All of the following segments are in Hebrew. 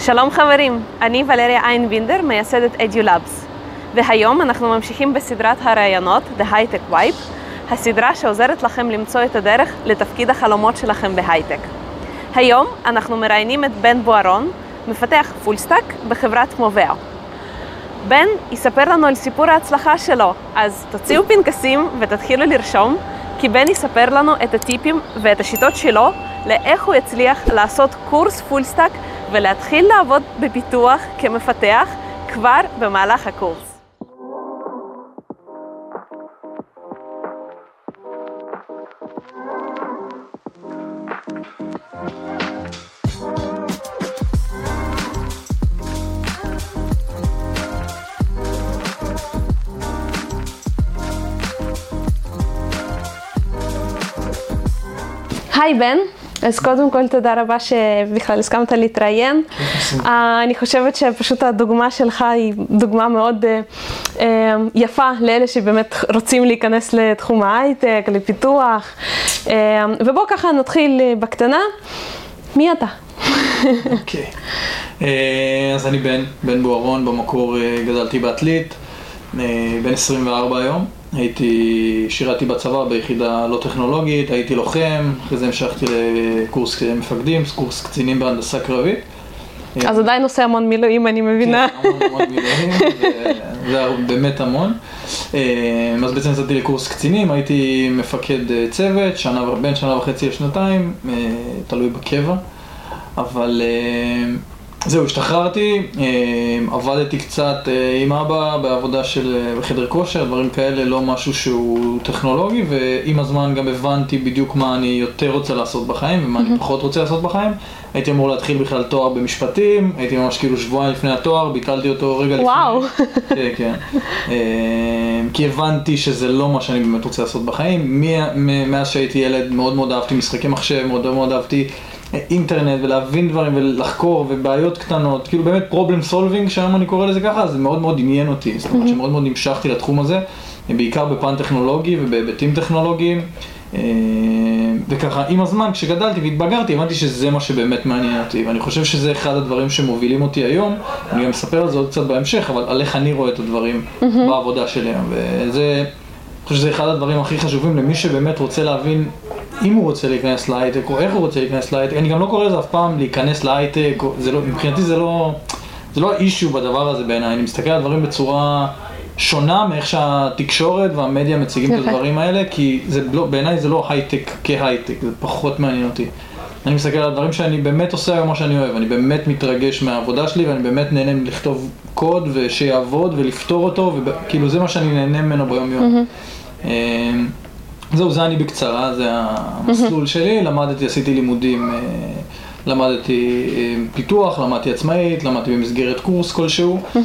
שלום חברים, אני ולריה איינבינדר, מייסדת EduLabs, והיום אנחנו ממשיכים בסדרת הראיונות The Hightech Vibe, הסדרה שעוזרת לכם למצוא את הדרך לתפקיד החלומות שלכם בהייטק. היום אנחנו מראיינים את בן בוארון, מפתח full stack בחברת מובע. בן יספר לנו על סיפור ההצלחה שלו, אז תוציאו פנקסים ותתחילו לרשום, כי בן יספר לנו את הטיפים ואת השיטות שלו לאיך הוא הצליח לעשות קורס full stack ולהתחיל לעבוד בפיתוח כמפתח כבר במהלך הקורס. היי בן, אז קודם כל תודה רבה שבכלל הסכמת להתראיין. Uh, אני חושבת שפשוט הדוגמה שלך היא דוגמה מאוד uh, uh, יפה לאלה שבאמת רוצים להיכנס לתחום ההייטק, לפיתוח. ובואו ככה נתחיל בקטנה. מי אתה? אוקיי. okay. אז אני בן, בן בוארון, במקור גדלתי בעתלית, בן 24 היום. הייתי, שירתי בצבא ביחידה לא טכנולוגית, הייתי לוחם, אחרי זה המשכתי לקורס מפקדים, קורס קצינים בהנדסה קרבית. אז עדיין עושה המון מילואים, אני מבינה. כן, המון המון מילואים, זה באמת המון. אה, אז בעצם יצאתי לקורס קצינים, הייתי מפקד אה, צוות, שנה, בין שנה וחצי לשנתיים, אה, תלוי בקבע, אבל זהו, השתחררתי, אה, עבדתי קצת אה, עם אבא בעבודה של אה, בחדר כושר, דברים כאלה, לא משהו שהוא טכנולוגי, ועם הזמן גם הבנתי בדיוק מה אני יותר רוצה לעשות בחיים ומה אני פחות רוצה לעשות בחיים. הייתי אמור להתחיל בכלל תואר במשפטים, הייתי ממש כאילו שבועיים לפני התואר, ביטלתי אותו רגע לפני. וואו. כן, כן. כי הבנתי שזה לא מה שאני באמת רוצה לעשות בחיים. מאז שהייתי ילד מאוד מאוד אהבתי משחקי מחשב, מאוד מאוד אהבתי אינטרנט ולהבין דברים ולחקור ובעיות קטנות, כאילו באמת פרובלם סולבינג, שהיום אני קורא לזה ככה, זה מאוד מאוד עניין אותי, זאת אומרת שמאוד מאוד המשכתי לתחום הזה, בעיקר בפן טכנולוגי ובהיבטים טכנולוגיים. אה, וככה עם הזמן כשגדלתי והתבגרתי הבנתי שזה מה שבאמת מעניין אותי. ואני חושב שזה אחד הדברים שמובילים אותי היום. אני גם אספר על זה עוד קצת בהמשך אבל על איך אני רואה את הדברים בעבודה שלי וזה, אני חושב שזה אחד הדברים הכי חשובים למי שבאמת רוצה להבין אם הוא רוצה להיכנס להייטק, או איך הוא רוצה להיכנס להייטק, אני גם לא קורא לזה אף פעם להיכנס להייטק, לא, מבחינתי זה לא, זה לא האישיו בדבר הזה בעיניי, אני מסתכל על דברים בצורה שונה מאיך שהתקשורת והמדיה מציגים את הדברים האלה, כי לא, בעיניי זה לא הייטק כהייטק, זה פחות מעניין אותי. אני מסתכל על דברים שאני באמת עושה היום מה שאני אוהב, אני באמת מתרגש מהעבודה שלי ואני באמת נהנה לכתוב קוד ושיעבוד ולפתור אותו, וכאילו זה מה שאני נהנה ממנו ביום יום. זהו, זה אני בקצרה, זה המסלול שלי, למדתי, עשיתי לימודים, אה, למדתי אה, פיתוח, למדתי עצמאית, למדתי במסגרת קורס כלשהו. אה,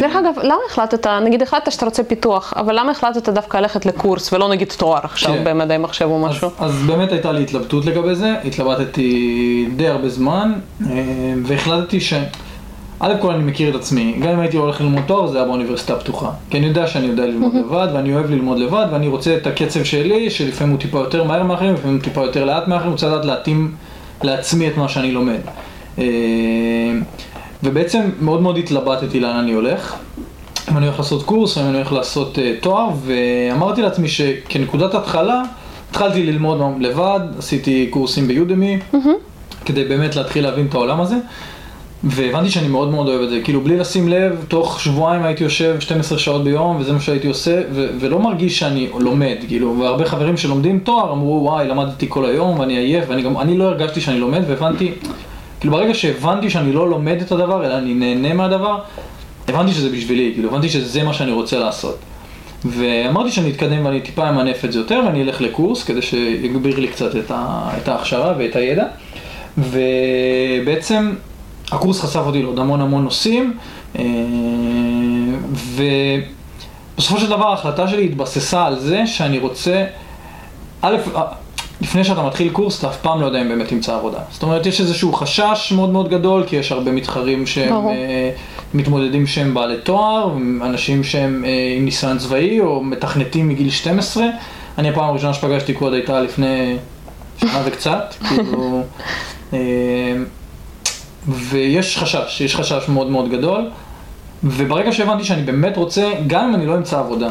דרך אגב, למה החלטת, נגיד החלטת שאתה רוצה פיתוח, אבל למה החלטת דווקא ללכת לקורס ולא נגיד תואר עכשיו כן. במדעי מחשב או משהו? אז, אז באמת הייתה לי התלבטות לגבי זה, התלבטתי די הרבה זמן, והחלטתי ש... א' כל אני מכיר את עצמי, גם אם הייתי הולך ללמוד תואר זה היה באוניברסיטה פתוחה. כי אני יודע שאני יודע ללמוד לבד, ואני אוהב ללמוד לבד, ואני רוצה את הקצב שלי, שלפעמים הוא טיפה יותר מהר מאחרים, לפעמים הוא טיפה יותר לאט מאחרים, רוצה לדעת להתאים לעצמי את מה שאני לומד. אה, ובעצם מאוד מאוד התלבטתי לאן אני הולך. אם אני הולך לעשות קורס, אם אני הולך לעשות uh, תואר, ואמרתי לעצמי שכנקודת התחלה, התחלתי ללמוד לבד, עשיתי קורסים ביודמי, mm-hmm. כדי באמת להתחיל להבין את העולם הזה. והבנתי שאני מאוד מאוד אוהב את זה, כאילו בלי לשים לב, תוך שבועיים הייתי יושב 12 שעות ביום וזה מה שהייתי עושה, ו- ולא מרגיש שאני לומד, כאילו, והרבה חברים שלומדים תואר אמרו וואי למדתי כל היום ואני עייף, ואני גם, אני לא הרגשתי שאני לומד והבנתי, כאילו ברגע שהבנתי שאני לא לומד את הדבר, אלא אני נהנה מהדבר, הבנתי שזה בשבילי, כאילו הבנתי שזה מה שאני רוצה לעשות. ואמרתי שאני אתקדם ואני טיפה אמנף את זה יותר ואני אלך לקורס כדי שיגביר לי קצת את, ה- את ההכשרה ואת הידע. ובעצם הקורס חשף אותי לעוד המון המון נושאים, אה, ובסופו של דבר ההחלטה שלי התבססה על זה שאני רוצה, א', לפני שאתה מתחיל קורס, אתה אף פעם לא יודע אם באמת תמצא עבודה. זאת אומרת, יש איזשהו חשש מאוד מאוד גדול, כי יש הרבה מתחרים שהם ברור. אה, מתמודדים שהם בעלי תואר, אנשים שהם אה, עם ניסיון צבאי, או מתכנתים מגיל 12. אני הפעם הראשונה שפגשתי קוד הייתה לפני שנה וקצת, כאילו... ויש חשש, יש חשש מאוד מאוד גדול, וברגע שהבנתי שאני באמת רוצה, גם אם אני לא אמצא עבודה,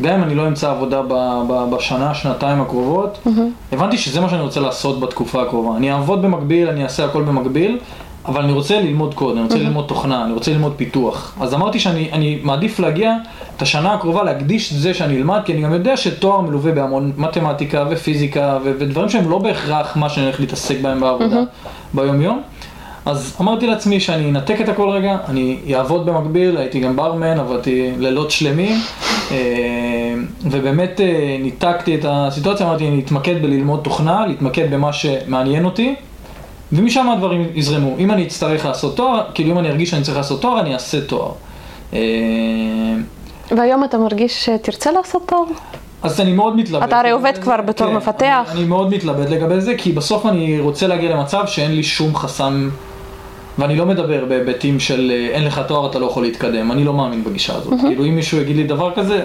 גם אם אני לא אמצא עבודה ב, ב, בשנה, שנתיים הקרובות, mm-hmm. הבנתי שזה מה שאני רוצה לעשות בתקופה הקרובה. אני אעבוד במקביל, אני אעשה הכל במקביל, אבל אני רוצה ללמוד קוד, אני רוצה mm-hmm. ללמוד תוכנה, אני רוצה ללמוד פיתוח. אז אמרתי שאני מעדיף להגיע את השנה הקרובה, להקדיש את זה שאני אלמד, כי אני גם יודע שתואר מלווה בהמון מתמטיקה ופיזיקה ו- ודברים שהם לא בהכרח מה שאני הולך להתעסק בהם בעבודה mm-hmm. ביום יום. אז אמרתי לעצמי שאני אנתק את הכל רגע, אני אעבוד במקביל, הייתי גם ברמן, עבדתי לילות שלמים, אה, ובאמת אה, ניתקתי את הסיטואציה, אמרתי אני אתמקד בללמוד תוכנה, להתמקד במה שמעניין אותי, ומשם הדברים יזרמו. אם אני אצטרך לעשות תואר, כאילו אם אני ארגיש שאני צריך לעשות תואר, אני אעשה תואר. אה, והיום אתה מרגיש שתרצה לעשות תואר? אז אני מאוד מתלבט. אתה הרי עובד כבר בתור כן, מפתח. אני, אני מאוד מתלבט לגבי זה, כי בסוף אני רוצה להגיע למצב שאין לי שום חסם ואני לא מדבר בהיבטים של אה, אין לך תואר אתה לא יכול להתקדם, אני לא מאמין בגישה הזאת. Mm-hmm. כאילו אם מישהו יגיד לי דבר כזה,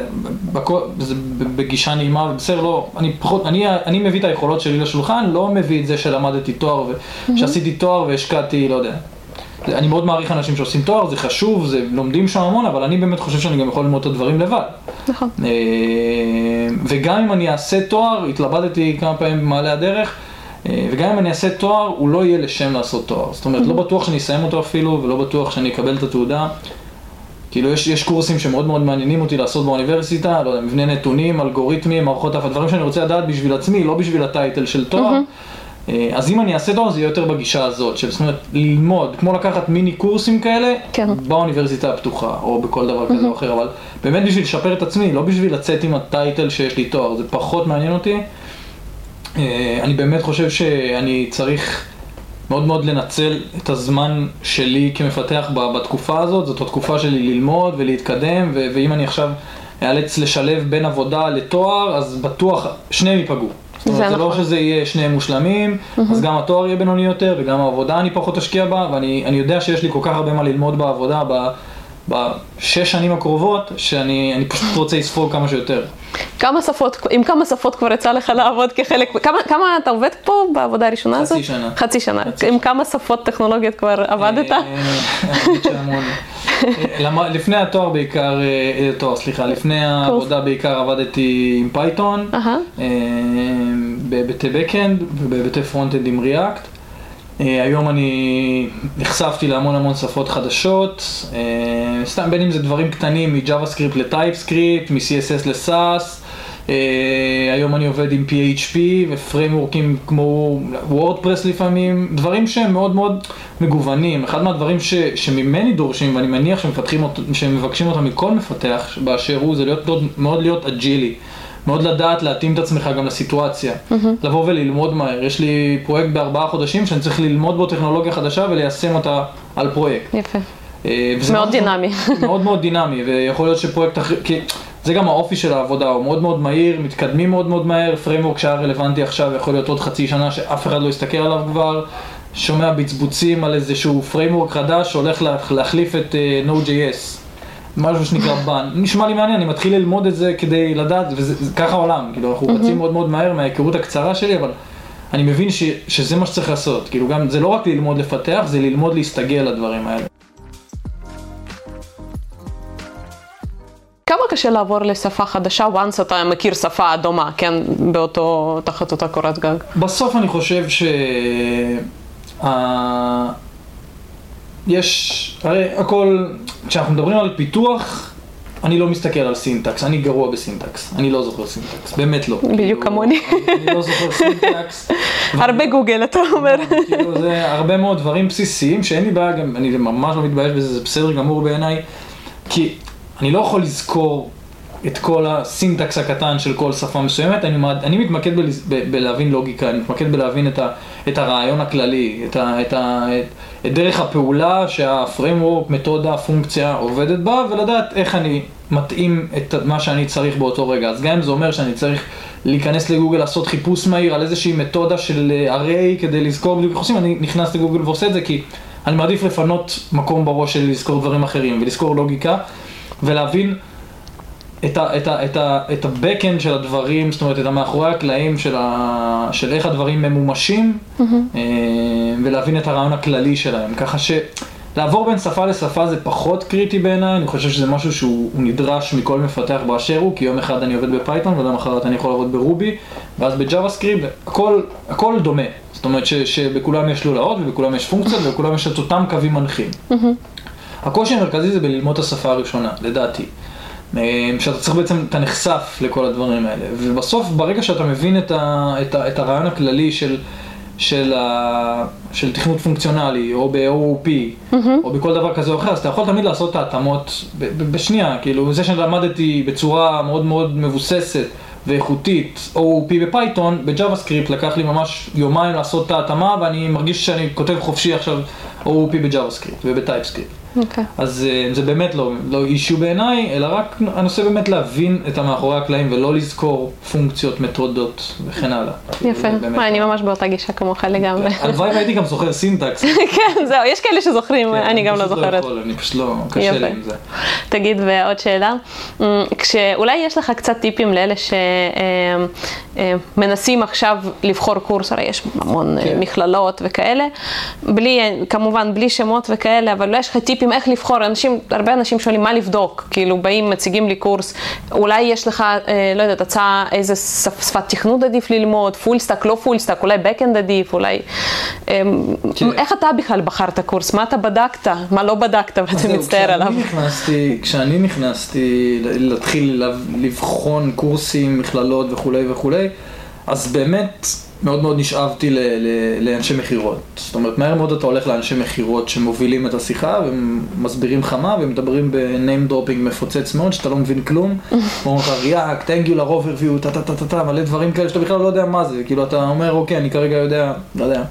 בכל, זה בגישה נעימה ובסדר, לא, אני פחות, אני, אני מביא את היכולות שלי לשולחן, לא מביא את זה שלמדתי תואר, ושעשיתי mm-hmm. תואר והשקעתי, לא יודע. אני מאוד מעריך אנשים שעושים תואר, זה חשוב, זה לומדים שם המון, אבל אני באמת חושב שאני גם יכול ללמוד את הדברים לבד. נכון. אה, וגם אם אני אעשה תואר, התלבטתי כמה פעמים במעלה הדרך, וגם אם אני אעשה תואר, הוא לא יהיה לשם לעשות תואר. זאת אומרת, לא בטוח שאני אסיים אותו אפילו, ולא בטוח שאני אקבל את התעודה. כאילו, יש, יש קורסים שמאוד מאוד מעניינים אותי לעשות באוניברסיטה, לא יודע, מבנה נתונים, אלגוריתמים, מערכות אף, דברים שאני רוצה לדעת בשביל עצמי, לא בשביל הטייטל של תואר. אה, אז אם אני אעשה תואר זה יהיה יותר בגישה הזאת, של זאת אומרת ללמוד, כמו לקחת מיני קורסים כאלה כן. באוניברסיטה הפתוחה, או בכל דבר כזה או אחר, אבל באמת בשביל לשפר את עצמי, לא בשביל לצאת עם הטייטל שיש לי תואר, זה פחות מעניין אותי. אה, אני באמת חושב שאני צריך מאוד מאוד לנצל את הזמן שלי כמפתח בתקופה הזאת, זאת התקופה שלי ללמוד ולהתקדם, ואם אני עכשיו אאלץ לשלב בין עבודה לתואר, אז בטוח שניהם ייפגעו. זאת אומרת, זה לא נכון. שזה יהיה שניהם מושלמים, אז גם התואר יהיה בינוני יותר, וגם העבודה אני פחות אשקיע בה, ואני יודע שיש לי כל כך הרבה מה ללמוד בעבודה בשש שנים הקרובות, שאני פשוט רוצה לספוג כמה שיותר. כמה שפות, עם כמה שפות כבר יצא לך לעבוד כחלק, כמה, כמה אתה עובד פה בעבודה הראשונה הזאת? חצי שנה. חצי שנה. חצי עם כמה שפות טכנולוגיות כבר עבדת? אה, אה, לפני התואר בעיקר, אה, תואר, סליחה, לפני העבודה בעיקר עבדתי עם Python, בהיבטי backend ובהיבטי front-end עם React. היום אני נחשפתי להמון המון שפות חדשות, סתם בין אם זה דברים קטנים מ-JavaScript ל TypeScript, מ-CSS ל-SASS, היום אני עובד עם PHP ו frameworkים כמו WordPress לפעמים, דברים שהם מאוד מאוד מגוונים. אחד מהדברים ש, שממני דורשים, ואני מניח שמפתחים אותו, שהם מבקשים אותם מכל מפתח באשר הוא, זה להיות מאוד להיות agileי. מאוד לדעת להתאים את עצמך גם לסיטואציה, mm-hmm. לבוא וללמוד מהר. יש לי פרויקט בארבעה חודשים שאני צריך ללמוד בו טכנולוגיה חדשה וליישם אותה על פרויקט. יפה. אה, מאוד דינמי. מאוד מאוד דינמי, ויכול להיות שפרויקט אחר, כי זה גם האופי של העבודה, הוא מאוד מאוד מהיר, מתקדמים מאוד מאוד מהר, framework שהיה רלוונטי עכשיו יכול להיות עוד חצי שנה שאף אחד לא יסתכל עליו כבר, שומע בצבוצים על איזשהו framework חדש שהולך להחליף את uh, Node.js, משהו שנקרא Bun, נשמע לי מעניין, אני מתחיל ללמוד את זה כדי לדעת, וככה העולם, כאילו אנחנו רצים מאוד מאוד מהר מההיכרות הקצרה שלי, אבל אני מבין ש, שזה מה שצריך לעשות, כאילו גם, זה לא רק ללמוד לפתח, זה ללמוד להסתגל לדברים האלה. כמה קשה לעבור לשפה חדשה once אתה מכיר שפה דומה, כן, באותו, תחת אותה קורת גג? בסוף אני חושב ש... יש, הרי הכל, כשאנחנו מדברים על פיתוח, אני לא מסתכל על syntax, אני גרוע ב syntax, אני לא זוכר syntax, באמת לא. בדיוק כאילו, כמוני. אני לא זוכר syntax. הרבה גוגל אתה אומר. כאילו זה הרבה מאוד דברים בסיסיים שאין לי בעיה, גם אני ממש לא מתבייש בזה, זה בסדר גמור בעיניי, כי אני לא יכול לזכור את כל ה syntax הקטן של כל שפה מסוימת, אני, אני מתמקד בלהבין לוגיקה, אני מתמקד בלהבין את, ה, את הרעיון הכללי, את, ה, את, ה, את, את דרך הפעולה שה framework, מתודה, פונקציה עובדת בה, ולדעת איך אני מתאים את מה שאני צריך באותו רגע. אז גם אם זה אומר שאני צריך להיכנס לגוגל, לעשות חיפוש מהיר על איזושהי מתודה של array כדי לזכור בדיוק איך עושים, אני נכנס לגוגל ועושה את זה כי אני מעדיף לפנות מקום בראש שלי לזכור דברים אחרים ולזכור לוגיקה ולהבין את, ה, את, ה, את, ה, את ה-backend של הדברים, זאת אומרת, את המאחורי הקלעים של, ה, של איך הדברים ממומשים, mm-hmm. ולהבין את הרעיון הכללי שלהם. ככה שלעבור בין שפה לשפה זה פחות קריטי בעיניי, אני חושב שזה משהו שהוא נדרש מכל מפתח באשר הוא, כי יום אחד אני עובד ב Python, ויום אחרת אני יכול לעבוד ב Ruby, ואז ב JavaScript, הכל, הכל דומה. זאת אומרת ש, שבכולם יש לולאות, ובכולם יש פונקציות, ובכולם יש את אותם קווים מנחים. Mm-hmm. הקושי המרכזי זה בללמוד את השפה הראשונה, לדעתי. אה, שאתה צריך בעצם, אתה נחשף לכל הדברים האלה. ובסוף, ברגע שאתה מבין את, ה, את, ה, את הרעיון הכללי של, של, ה, של תכנות פונקציונלי, או ב-OOP, mm-hmm. או בכל דבר כזה או אחר, אז אתה יכול תמיד לעשות את ההתאמות בשנייה. כאילו, זה שלמדתי בצורה מאוד מאוד מבוססת ואיכותית OOP ב Python, ב JavaScript לקח לי ממש יומיים לעשות את ההתאמה, ואני מרגיש שאני כותב חופשי עכשיו OOP ב JavaScript וב TypeScript. Okay. אוקיי. אז uh, זה באמת לא, לא issue בעיניי, אלא רק הנושא באמת להבין את המאחורי הקלעים ולא לזכור פונקציות, מתודות וכן הלאה. יפה, מה, אני ממש באותה גישה כמוך לגמרי. הלוואי והייתי גם זוכר syntax. כן, זהו, יש כאלה שזוכרים, כן, אני גם לא זוכרת. אני פשוט לא יכול, אני פשוט לא, קשה לי עם זה. תגיד, ועוד שאלה, אמ, כשאולי יש לך קצת טיפים לאלה שמנסים אמ, עכשיו לבחור קורס, הרי יש המון כן. מכללות וכאלה, בלי, כמובן בלי שמות וכאלה, אבל לא יש לך טיפים טיפים איך לבחור, אנשים, הרבה אנשים שואלים מה לבדוק, כאילו באים, מציגים לי קורס, אולי יש לך, אה, לא יודעת, הצעה איזה שפת תכנות עדיף ללמוד, full stack, לא full stack, אולי backend עדיף, אולי... אה, כן. איך אתה בכלל בחרת קורס? מה אתה בדקת? מה לא בדקת ואתה מצטער עליו? נכנסתי, כשאני נכנסתי להתחיל לבחון קורסים, מכללות וכולי וכולי, אז באמת... מאוד מאוד נשאבתי ל, ל, לאנשי מכירות. זאת אומרת, מהר מאוד אתה הולך לאנשי מכירות שמובילים את השיחה, ומסבירים לך מה, ומדברים ב name dropping מפוצץ מאוד, שאתה לא מבין כלום. אומרים לך React, Angular, overview, טה טה טה טה טה, מלא דברים כאלה שאתה בכלל לא יודע מה זה. כאילו, אתה אומר, אוקיי, אני כרגע יודע, לא יודע.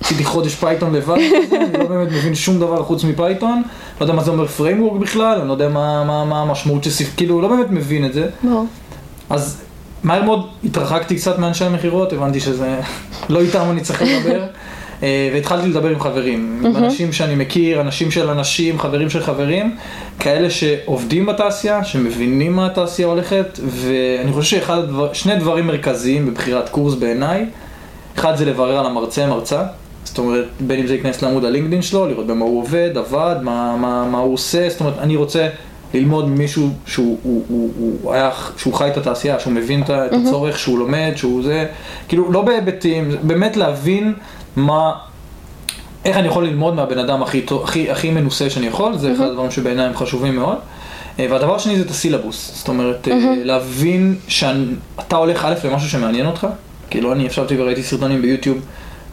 עשיתי חודש Python לבד, אני לא באמת מבין שום דבר חוץ מ Python, לא יודע מה זה אומר framework בכלל, אני לא יודע מה, המשמעות של. כאילו, לא באמת מבין את זה. אז מהר מאוד התרחקתי קצת מאנשי המכירות, הבנתי שזה לא איתם אני צריך לדבר. אה, והתחלתי לדבר עם חברים, עם אנשים שאני מכיר, אנשים של אנשים, חברים של חברים, כאלה שעובדים בתעשייה, שמבינים מה התעשייה הולכת, ואני חושב ששני דברים מרכזיים בבחירת קורס בעיניי, אחד זה לברר על המרצה מרצה, זאת אומרת, בין אם זה ייכנס לעמוד הלינקדאין שלו, לראות במה הוא עובד, עבד, מה, מה, מה הוא עושה, זאת אומרת, אני רוצה ללמוד ממישהו שהוא הוא, הוא, הוא היה, שהוא חי את התעשייה, שהוא מבין את הצורך, שהוא לומד, שהוא זה, כאילו לא בהיבטים, באמת להבין מה, איך אני יכול ללמוד מהבן אדם הכי, הכי, הכי מנוסה שאני יכול, זה אחד הדברים שבעיניי הם חשובים מאוד. אה, והדבר השני זה את הסילבוס, זאת אומרת, אה, להבין שאתה הולך א' למשהו שמעניין אותך, כאילו אני ישבתי וראיתי סרטונים ביוטיוב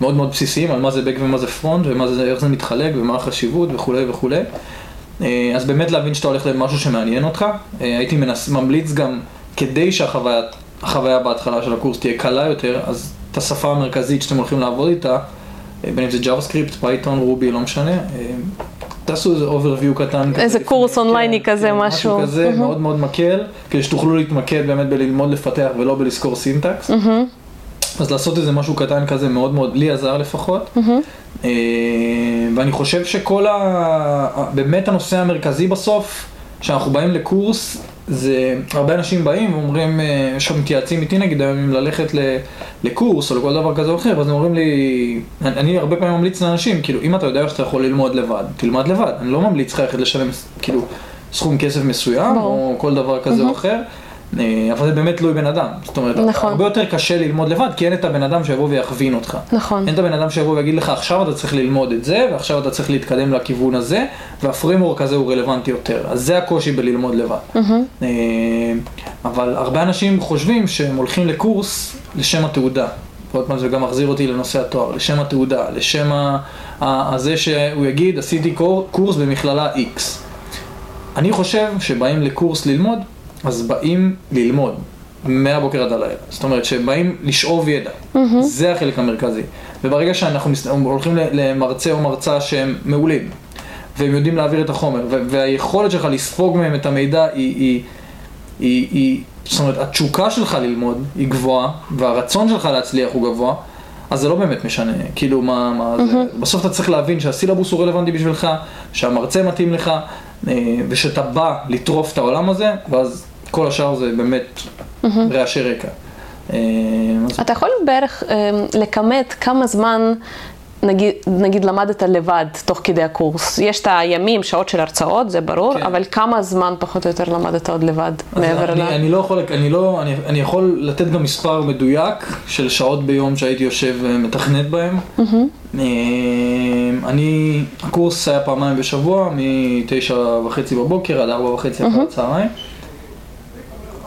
מאוד מאוד בסיסיים על מה זה בק ומה זה פרונט, ואיך זה מתחלק ומה החשיבות וכולי וכולי. אה, אז באמת להבין שאתה הולך למשהו שמעניין אותך. אה, הייתי מנס, ממליץ גם, כדי שהחוויה בהתחלה של הקורס תהיה קלה יותר, אז את השפה המרכזית שאתם הולכים לעבוד איתה, אה, בין אם זה JavaScript, Python, רובי, לא משנה, תעשו איזה overview קטן. איזה קורס אונלייני כן, כזה, כן, משהו. משהו כזה, mm-hmm. מאוד מאוד מקל, כדי שתוכלו להתמקד באמת בללמוד לפתח ולא בלזכור סינטקס. Mm-hmm. אז לעשות איזה משהו קטן כזה מאוד מאוד, לי עזר לפחות. Mm-hmm. אה, ואני חושב שכל ה... באמת הנושא המרכזי בסוף, כשאנחנו באים לקורס, זה הרבה אנשים באים ואומרים, אה, שמתייעצים איתי נגיד היום אם ללכת לקורס או לכל דבר כזה או אחר, אז הם אומרים לי, אני, אני הרבה פעמים ממליץ לאנשים, כאילו אם אתה יודע שאתה יכול ללמוד לבד, תלמד לבד, אני לא ממליץ לך ללכת לשלם כאילו סכום כסף מסוים או כל דבר כזה או אחר. אה, אבל זה באמת תלוי בן אדם. זאת אומרת, נכון. הרבה יותר קשה ללמוד לבד, כי אין את הבן אדם שיבוא ויכווין אותך. נכון. אין את הבן אדם שיבוא ויגיד לך, עכשיו אתה צריך ללמוד את זה, ועכשיו אתה צריך להתקדם לכיוון הזה, והפרימורק הזה הוא רלוונטי יותר. אז זה הקושי בללמוד לבד. Mm-hmm. אבל הרבה אנשים חושבים שהם הולכים לקורס לשם התעודה. ועוד פעם זה גם מחזיר אותי לנושא התואר, לשם התעודה, לשם הזה שהוא יגיד, עשיתי קורס במכללה X. אני חושב שבאים לקורס ללמוד, אז באים ללמוד מהבוקר עד הלילה. זאת אומרת שבאים לשאוב ידע, mm-hmm. זה החלק המרכזי. וברגע שאנחנו הולכים למרצה או מרצה שהם מעולים, והם יודעים להעביר את החומר, והיכולת שלך לספוג מהם את המידע היא, היא, היא, היא, זאת אומרת, התשוקה שלך ללמוד היא גבוהה, והרצון שלך להצליח הוא גבוה, אז זה לא באמת משנה, כאילו מה, מה mm-hmm. זה, בסוף אתה צריך להבין שהסילבוס הוא רלוונטי בשבילך, שהמרצה מתאים לך, אה, ושאתה בא לטרוף את העולם הזה, ואז כל השאר זה באמת רעשי רקע. אה, אתה יכול בערך אה, לכמת כמה זמן, נגיד, נגיד למדת לבד תוך כדי הקורס? יש את הימים, שעות של הרצאות, זה ברור, כן. אבל כמה זמן פחות או יותר למדת עוד לבד, מעבר אני, ל... אני לא יכול, אני לא, אני, אני יכול לתת גם מספר מדויק של שעות ביום שהייתי יושב ומתכנת בהם. אה, אני, הקורס היה פעמיים בשבוע, מתשע וחצי בבוקר עד ארבע וחצי אחר הצהריים.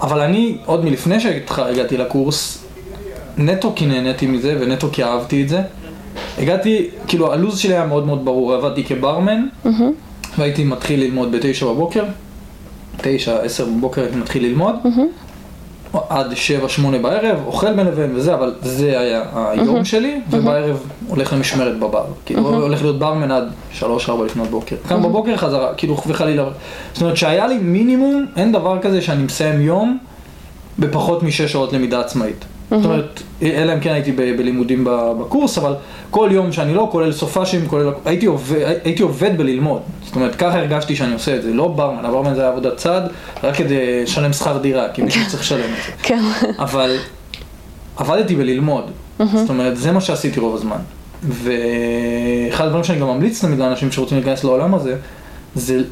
אבל אני, עוד מלפני שהגעתי לקורס, נטו כי נהניתי מזה ונטו כי אהבתי את זה. הגעתי, כאילו הלו"ז שלי היה מאוד מאוד ברור, עבדתי כברמן, והייתי מתחיל ללמוד בתשע בבוקר, תשע, עשר בבוקר הייתי מתחיל ללמוד, עד שבע, שמונה בערב, אוכל בין לבין וזה, אבל זה היה היום שלי, ובערב הולך למשמרת בבר. כאילו הולך להיות ברמן עד שלוש, ארבע לפנות בוקר. קם בבוקר חזרה, כאילו וחלילה. זאת אומרת שהיה לי מינימום, אין דבר כזה שאני מסיים יום בפחות משש שעות למידה עצמאית. זאת אומרת, אלא אם כן הייתי בלימודים בקורס, אבל כל יום שאני לא, כולל סופאשים, כולל... הייתי עובד, הייתי עובד בללמוד. זאת אומרת, ככה הרגשתי שאני עושה את זה. לא ברמן, הברמן זה היה עבודת צד, רק כדי לשלם שכר דירה, כי מישהו צריך לשלם את זה. כן. אבל עבדתי בללמוד, זאת אומרת, זה מה שעשיתי רוב הזמן. ואחד הדברים שאני גם ממליץ תמיד לאנשים שרוצים להיכנס לעולם הזה, זה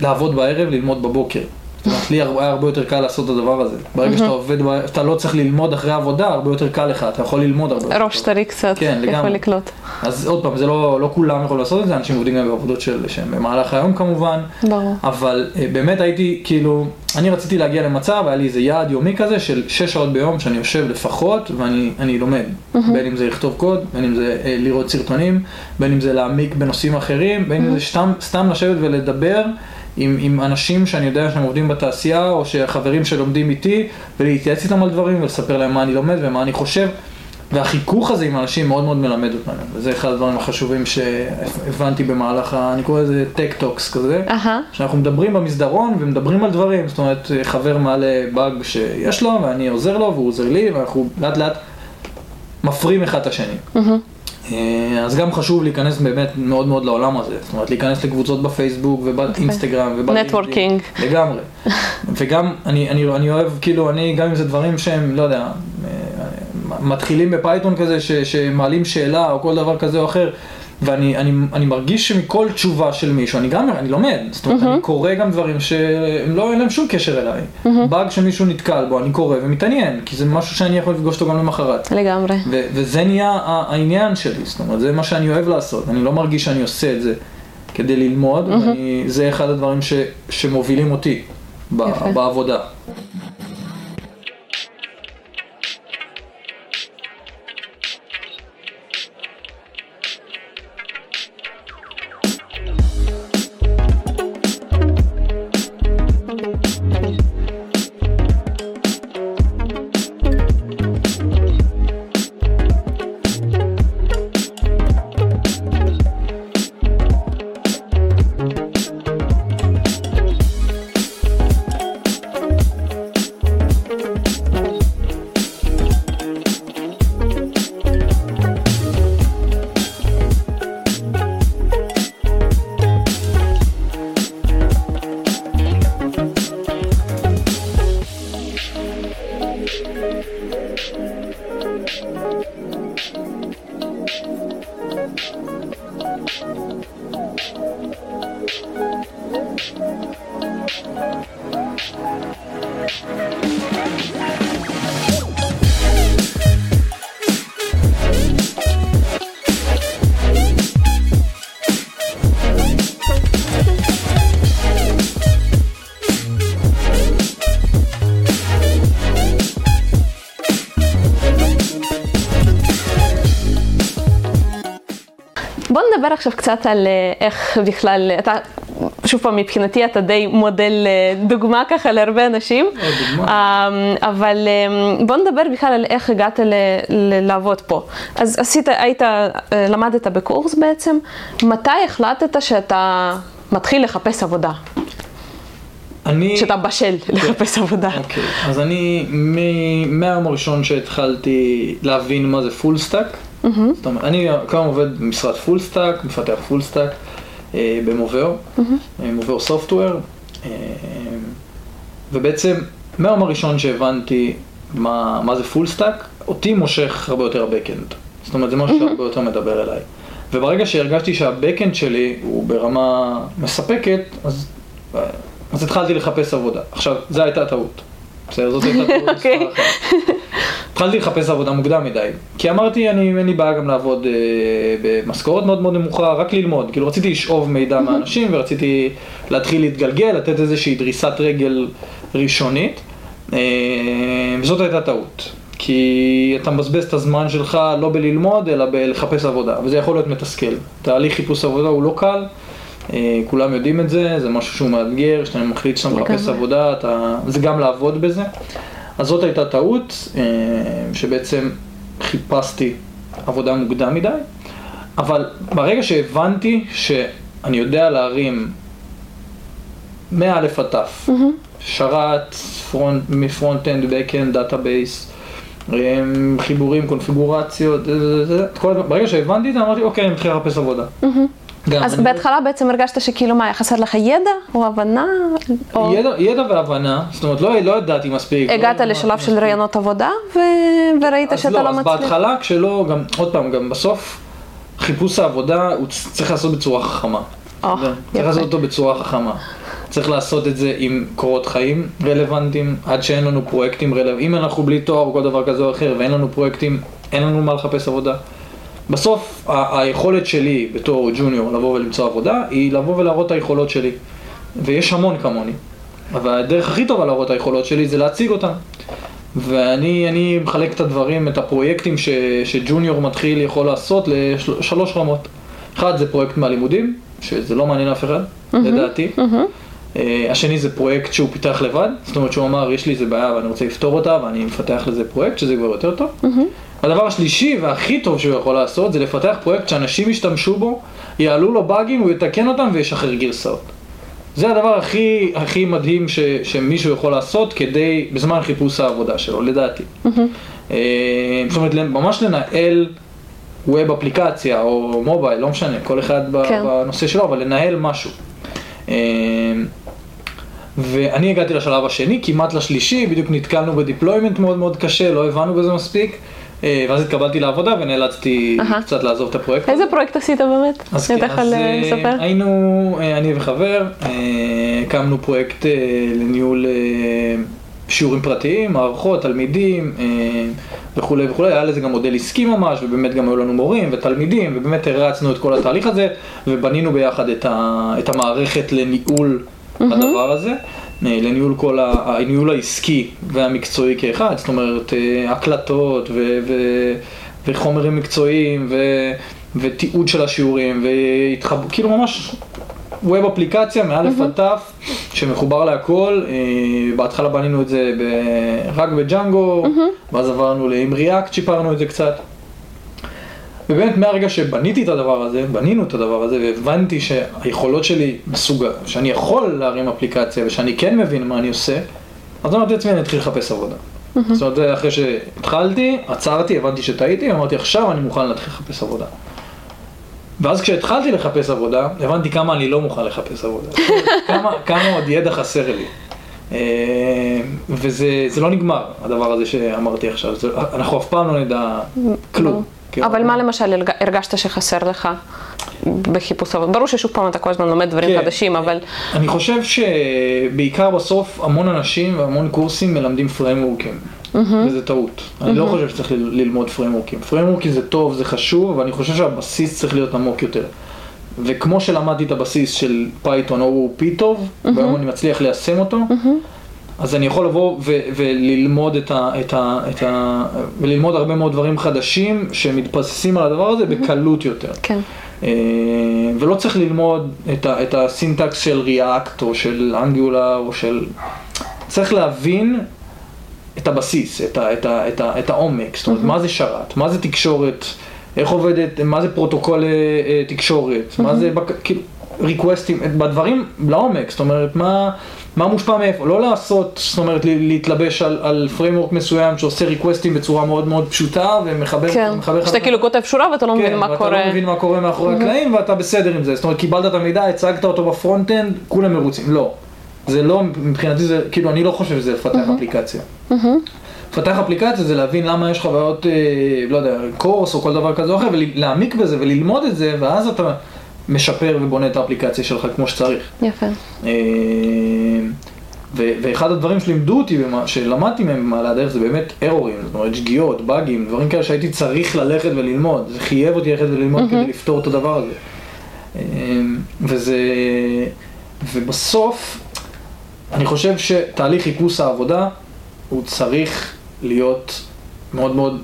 לעבוד בערב, ללמוד בבוקר. זאת לי היה הרבה יותר קל לעשות את הדבר הזה. ברגע שאתה עובד, ב- אתה לא צריך ללמוד אחרי העבודה, הרבה יותר קל לך, אתה יכול ללמוד הרבה יותר ראש. טרי קצת, כן, יכול לגמרי. לקלוט. אז עוד פעם, זה לא, לא כולם יכולים לעשות את זה, אנשים עובדים גם בעבודות של, שהם במהלך היום כמובן. ברור. אבל אה, באמת הייתי, כאילו, אני רציתי להגיע למצב, היה לי איזה יעד יומי כזה של שש שעות ביום שאני יושב לפחות ואני אני לומד. בין אם זה לכתוב קוד, בין אם זה אה, לראות סרטונים, בין אם זה להעמיק בנושאים אחרים, בין אם זה סתם, סתם לשבת ולדבר עם, עם אנשים שאני יודע שהם עובדים בתעשייה, או שחברים שלומדים איתי, ולהתייעץ איתם על דברים ולספר להם מה אני לומד ומה אני חושב. והחיכוך הזה עם אנשים מאוד מאוד מלמד אותנו, וזה אחד הדברים החשובים שהבנתי במהלך, ה- אני קורא לזה tech talks כזה, אהה, שאנחנו מדברים במסדרון ומדברים על דברים, זאת אומרת חבר מעלה באג שיש לו ואני עוזר לו והוא עוזר לי ואנחנו לאט לאט מפרים אחד את השני. אה, אז גם חשוב להיכנס באמת מאוד מאוד לעולם הזה, זאת אומרת להיכנס לקבוצות בפייסבוק ובאינסטגרם ובלינקדאין. networking. לגמרי. וגם אני, אני, אני אוהב, כאילו, אני גם אם זה דברים שהם, לא יודע, אה, מתחילים ב Python כזה, ש, שמעלים שאלה או כל דבר כזה או אחר, ואני אני, אני מרגיש שמכל תשובה של מישהו, אני גם, אני לומד, זאת אומרת, אני קורא גם דברים שהם לא, אין להם שום קשר אליי. באג שמישהו נתקל בו, אני קורא ומתעניין, כי זה משהו שאני יכול לפגוש אותו גם למחרת. לגמרי. ו- וזה נהיה העניין שלי, זאת אומרת, זה מה שאני אוהב לעשות, אני לא מרגיש שאני עושה את זה כדי ללמוד, ואני, זה אחד הדברים ש- שמובילים אותי ב-. בעבודה. קצת על אה, איך בכלל, אתה, שוב פעם, מבחינתי אתה די מודל אה, דוגמה ככה להרבה אנשים. אה, אבל אה, בוא נדבר בכלל על איך הגעת ל- ל- לעבוד פה. אז עשית, היית, למדת בקורס בעצם, מתי החלטת שאתה מתחיל לחפש עבודה? אני... שאתה בשל לחפש עבודה. אוקיי, אז אני מ- מהיום הראשון שהתחלתי להבין מה זה full stack, זאת אומרת, אני כיום עובד במשרד full stack, מפתח full stack במובאו, מובאו Software, ובעצם מהיום הראשון שהבנתי מה, מה זה full stack, אותי מושך הרבה יותר ה backend. זאת אומרת, זה משהו שהרבה יותר מדבר אליי. וברגע שהרגשתי שה backend שלי הוא ברמה מספקת, אז, אז התחלתי לחפש עבודה. עכשיו, זו הייתה טעות. בסדר, זאת הייתה טעות מספר. אחת. התחלתי לחפש עבודה מוקדם מדי, כי אמרתי, אני, אין לי בעיה גם לעבוד אה, במשכורת מאוד מאוד נמוכה, רק ללמוד. כאילו רציתי לשאוב מידע מהאנשים ורציתי להתחיל להתגלגל, לתת איזושהי דריסת רגל ראשונית, אה, וזאת הייתה טעות. כי אתה מבזבז את הזמן שלך לא בללמוד, אלא בלחפש עבודה, וזה יכול להיות מתסכל. תהליך חיפוש עבודה הוא לא קל, אה, כולם יודעים את זה, זה משהו שהוא מאתגר, כשאתה מחליט שאתה מחפש. עבודה, אתה... זה גם לעבוד בזה. אז זאת הייתה טעות, אה, שבעצם חיפשתי עבודה מוקדם מדי, אבל ברגע שהבנתי שאני יודע להרים מא' עד ת', שרת, front, מ front-end, back-end, database, אמ, חיבורים, קונפיגורציות, זה, זה, זה, כל ברגע שהבנתי את זה אמרתי אוקיי, אני מתחיל לחפש עבודה. גם אז אני- בהתחלה בעצם הרגשת שכאילו מה, חסר לך ידע או הבנה? או ידע, ידע והבנה, זאת אומרת לא, לא ידעתי מספיק. לא הגעת למדתי לשלב של. ראיונות עבודה ו... וראית אז שאתה לא, לא אז מצליח? בהתחלה כשלא, גם, עוד פעם, גם בסוף חיפוש העבודה הוא צריך לעשות בצורה חכמה. יודע, צריך. לעשות אותו בצורה חכמה. צריך לעשות את זה עם קורות חיים רלוונטיים, עד שאין לנו פרויקטים רלוונטיים. אם אנחנו בלי תואר או כל דבר כזה או אחר ואין לנו פרויקטים, אין לנו מה לחפש עבודה. בסוף ה- היכולת שלי בתור ג'וניור לבוא ולמצוא עבודה, היא לבוא ולהראות את היכולות שלי. ויש המון כמוני. אבל הדרך הכי טובה להראות את היכולות שלי זה להציג אותן. ואני אני מחלק את הדברים, את הפרויקטים ש, שג'וניור מתחיל יכול לעשות לשלוש רמות. אחד זה פרויקט מהלימודים, שזה לא מעניין אף אחד, לדעתי. אה, השני זה פרויקט שהוא פיתח לבד, זאת אומרת שהוא אמר יש לי איזה בעיה ואני רוצה לפתור אותה ואני מפתח לזה פרויקט שזה כבר יותר טוב. הדבר השלישי והכי טוב שהוא יכול לעשות זה לפתח פרויקט שאנשים ישתמשו בו, יעלו לו באגים, הוא יתקן אותם וישחרר גרסאות. זה הדבר הכי, הכי מדהים ש, שמישהו יכול לעשות כדי, בזמן חיפוש העבודה שלו, לדעתי. אה, זאת אומרת, ממש לנהל ווב אפליקציה או מובייל, לא משנה, כל אחד כן. בנושא שלו, אבל לנהל משהו. אה, ואני הגעתי לשלב השני, כמעט לשלישי, בדיוק נתקלנו בדיפלוימנט מאוד מאוד קשה, לא הבנו בזה מספיק, ואז התקבלתי לעבודה ונאלצתי אהה. קצת לעזוב את הפרויקט. איזה פרויקט עשית באמת? אז כן, אז אה, אה, לספר? היינו, אה, אני וחבר, אה, הקמנו פרויקט אה, לניהול אה, שיעורים פרטיים, מערכות, תלמידים אה, וכולי וכולי, היה לזה גם מודל עסקי ממש, ובאמת גם היו לנו מורים ותלמידים, ובאמת הרצנו את כל התהליך הזה, ובנינו ביחד את, ה, את המערכת לניהול הדבר הזה. אה, לניהול כל ה- הניהול העסקי והמקצועי כאחד, זאת אומרת אה, הקלטות ו- ו- וחומרים מקצועיים ו- ותיעוד של השיעורים והתחב... כאילו ממש ווב אפליקציה מאלף עד תף שמחובר להכל, אה, בהתחלה בנינו את זה ב- רק בג'אנגו, ואז עברנו עם ריאקט, שיפרנו את זה קצת. ובאמת מהרגע שבניתי את הדבר הזה, בנינו את הדבר הזה, והבנתי שהיכולות שלי מסוגל, שאני יכול להרים אפליקציה ושאני כן מבין מה אני עושה, אז אמרתי לעצמי, אני אתחיל לחפש עבודה. זאת אומרת, זה אחרי שהתחלתי, עצרתי, הבנתי שטעיתי, אמרתי, עכשיו אני מוכן להתחיל לחפש עבודה. ואז כשהתחלתי לחפש עבודה, הבנתי כמה אני לא מוכן לחפש עבודה. כמה, כמה עוד ידע חסר לי. אה, וזה זה לא נגמר, הדבר הזה שאמרתי עכשיו. זה, אנחנו אף פעם לא נדע כלום. כאילו, אבל מה למשל הרג- הרגשת שחסר לך בחיפוש עבודה? ברור ששוב פעם אתה כל הזמן לומד דברים כן. חדשים, אבל אני חושב שבעיקר בסוף המון אנשים והמון קורסים מלמדים פריימורקים, וזה טעות. אני לא חושב שצריך ל- ללמוד פריימורקים. פריימורקים זה טוב, זה חשוב, אבל אני חושב שהבסיס צריך להיות עמוק יותר. וכמו שלמדתי את הבסיס של פייתון או פי טוב, והיום אני מצליח ליישם אותו, אז אני יכול לבוא ו- וללמוד את ה... את ה, את ה וללמוד הרבה מאוד דברים חדשים שמתבססים על הדבר הזה בקלות יותר. כן. אה, ולא צריך ללמוד את, ה, את ה syntax של React או של Angular או של... צריך להבין את הבסיס, את, ה, את, ה, את, ה, את העומק, זאת אומרת, מה זה שרת, מה זה תקשורת, איך עובדת, מה זה פרוטוקול אה, אה, תקשורת, מה זה, כאילו, ריקווסטים, בדברים לעומק, זאת אומרת, מה, מה מושפע מאיפה, לא לעשות, זאת אומרת, להתלבש על, על framework מסוים שעושה ריקווסטים בצורה מאוד מאוד פשוטה ומחבר, כן. שאתה כאילו כותב שורה ואתה לא מבין כן, מה ואתה קורה. לא מבין מה קורה מאחורי הקלעים ואתה בסדר עם זה. זאת אומרת, קיבלת את המידע, הצגת אותו ב front-end, כולם מרוצים. לא. זה לא, מבחינתי זה, כאילו, אני לא חושב שזה לפתח אפליקציה. לפתח אפליקציה זה להבין למה יש חוויות, אה, לא יודע, קורס או כל דבר כזה או אחר, ולהעמיק בזה וללמוד את זה, ואז אתה משפר ובונה את האפליקציה שלך כמו שצריך. יפה. אה, ו- ואחד הדברים שלימדו אותי, במה- שלמדתי מהם במעלה הדרך, זה באמת ארורים, זאת אומרת שגיאות, באגים, דברים כאלה שהייתי צריך ללכת וללמוד, זה חייב אותי ללכת וללמוד כדי לפתור את הדבר הזה. אה, וזה, ובסוף, אני חושב שתהליך חיפוש העבודה, הוא צריך להיות מאוד מאוד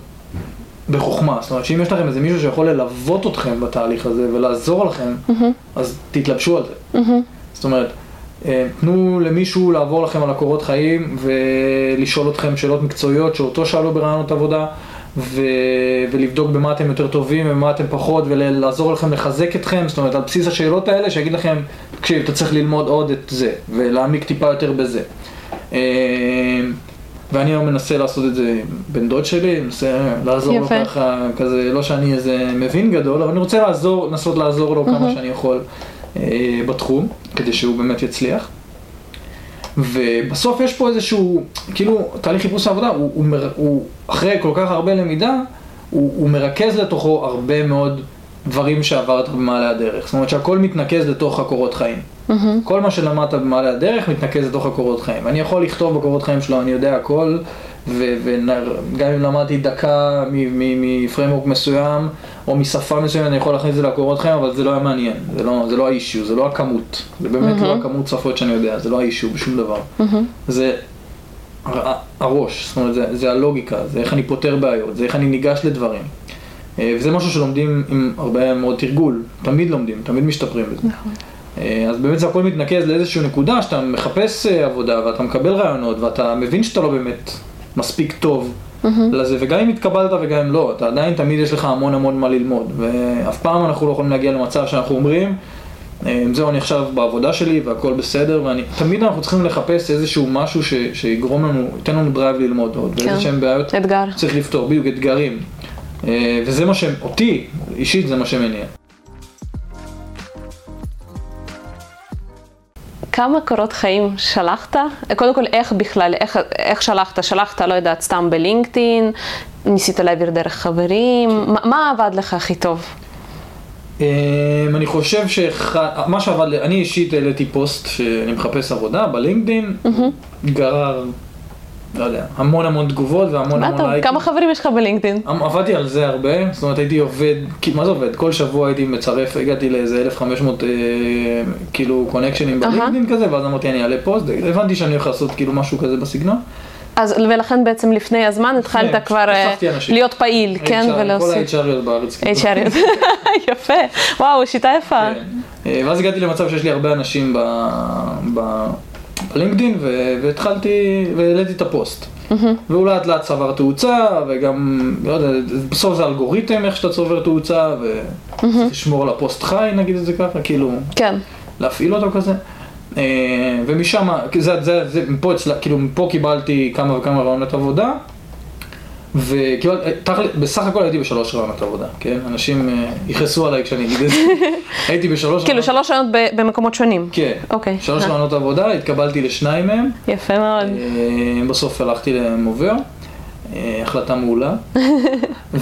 בחוכמה. זאת אומרת שאם יש לכם איזה מישהו שיכול ללוות אתכם בתהליך הזה ולעזור לכם, אז תתלבשו על זה. זאת אומרת, אה, תנו למישהו לעבור לכם על הקורות חיים ולשאול אתכם שאלות מקצועיות שאותו שאלו ברעיונות עבודה ו... ולבדוק במה אתם יותר טובים ובמה אתם פחות ולעזור לכם לחזק אתכם, זאת אומרת על בסיס השאלות האלה שיגיד לכם, תקשיב, אתה צריך ללמוד עוד את זה ולהעמיק טיפה יותר בזה. ואני היום מנסה לעשות את זה עם בן דוד שלי, מנסה לעזור לו יפה. ככה, כזה, לא שאני איזה מבין גדול, אבל אני רוצה לעזור, לנסות לעזור לו כמה שאני יכול אה, בתחום, כדי שהוא באמת יצליח. ובסוף יש פה איזשהו, כאילו, תהליך חיפוש העבודה, הוא, הוא, הוא אחרי כל כך הרבה למידה, הוא, הוא מרכז לתוכו הרבה מאוד דברים שעברת במעלה הדרך. זאת אומרת שהכל מתנקז לתוך הקורות חיים. כל מה שלמדת במעלה הדרך מתנקז לתוך הקורות חיים. אני יכול לכתוב בקורות חיים שלו, אני יודע הכל, וגם אם למדתי דקה מפריימורק מסוים, או משפה מסוימת, אני יכול להכניס את זה לקורות חיים, אבל זה לא היה מעניין, זה לא, זה לא האישיו, זה לא הכמות. זה באמת לא הכמות שפות שאני יודע, זה לא האישיו בשום דבר. זה הר- הראש, זאת אומרת, זה, זה הלוגיקה, זה איך אני פותר בעיות, זה איך אני ניגש לדברים. אה, וזה משהו שלומדים עם הרבה מאוד תרגול, תמיד לומדים, תמיד משתפרים בזה. נכון. אה, אז באמת זה הכל מתנקז לאיזושהי נקודה שאתה מחפש אה, עבודה ואתה מקבל רעיונות ואתה מבין שאתה לא באמת מספיק טוב לזה, וגם אם התקבלת וגם אם לא, אתה עדיין תמיד יש לך המון המון מה ללמוד, ואף פעם אנחנו לא יכולים להגיע למצב שאנחנו אומרים, אה, זהו אני עכשיו בעבודה שלי והכל בסדר, ואני, תמיד אנחנו צריכים לחפש איזשהו משהו ש, שיגרום לנו, ייתן לנו drive ללמוד עוד, כן. ואיזה שהם בעיות אתגר. צריך לפתור, בדיוק אתגרים, וזה מה שאותי, אישית זה מה שמניע. כמה קורות חיים שלחת? קודם כל, איך בכלל, איך, איך שלחת? שלחת, לא יודעת, סתם בלינקדאין? ניסית להעביר דרך חברים? מה, מה עבד לך הכי טוב? אמ, אני חושב שמה שעבד, אני אישית העליתי פוסט שאני מחפש עבודה בלינקדאין, גרר, לא יודע, המון המון תגובות והמון המון לייקים. כמה חברים יש לך בלינקדאין? אמ, עבדתי על זה הרבה, זאת אומרת הייתי עובד, מה זה עובד? כל שבוע הייתי מצרף, הגעתי לאיזה 1500 אה, כאילו קונקשנים. בלינקדאין כזה, ואז אמרתי אני אעלה פוסט, הבנתי שאני הולך לעשות כאילו משהו כזה בסגנון. אז ולכן בעצם לפני הזמן התחלת כן, כבר אה. להיות פעיל, כן, HR, כל ולהוסיף. ה-HRיות בארץ. כאילו. HRיות. יפה, וואו, שיטה יפה. כן. אה, ואז הגעתי למצב שיש לי הרבה אנשים ו- והתחלתי והעליתי את הפוסט. והוא לאט לאט צבר תאוצה וגם, לא יודע, בסוף זה אלגוריתם איך שאתה צובר תאוצה וצריך לשמור על הפוסט חי נגיד את זה ככה, כאילו כן, להפעיל אותו כזה. אה, ומשם, זה, זה, זה, מפה, כאילו מפה קיבלתי כמה וכמה רעיונות עבודה. וקיבלתי, תכל'ס, בסך הכל הייתי בשלוש רעיונות עבודה, כן? אנשים אה, יכעסו עליי כשאני אגיד את זה. הייתי בשלוש כאילו רעיונות, שלוש רעיונות במקומות שונים. כן, אוקיי. שלוש אה. רעיונות עבודה, התקבלתי לשניים מהם, יפה מאוד. אה, בסוף הלכתי למובר, אה, החלטה מעולה,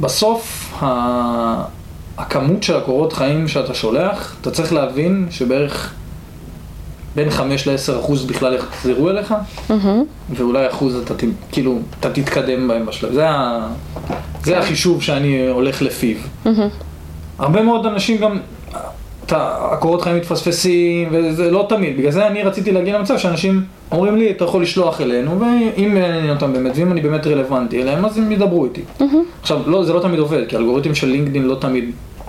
ובסוף הכמות של הקורות חיים שאתה שולח, אתה צריך להבין שבערך בין 5 ל-10 אחוז בכלל יחזרו אליך. ואולי אחוז אתה כאילו, אתה תתקדם בהם בשלב, זה, ה- זה החישוב שאני הולך לפיו. הרבה מאוד אנשים גם, אתה, הקורות חיים מתפספסים, וזה לא תמיד, בגלל זה אני רציתי להגיע למצב שאנשים אומרים לי, אתה יכול לשלוח אלינו, ואם מעניין אותם באמת, ואם אני באמת רלוונטי אליהם, אז הם ידברו איתי. עכשיו, לא, זה לא תמיד עובד, כי האלגוריתם של לינקדאין לא תמיד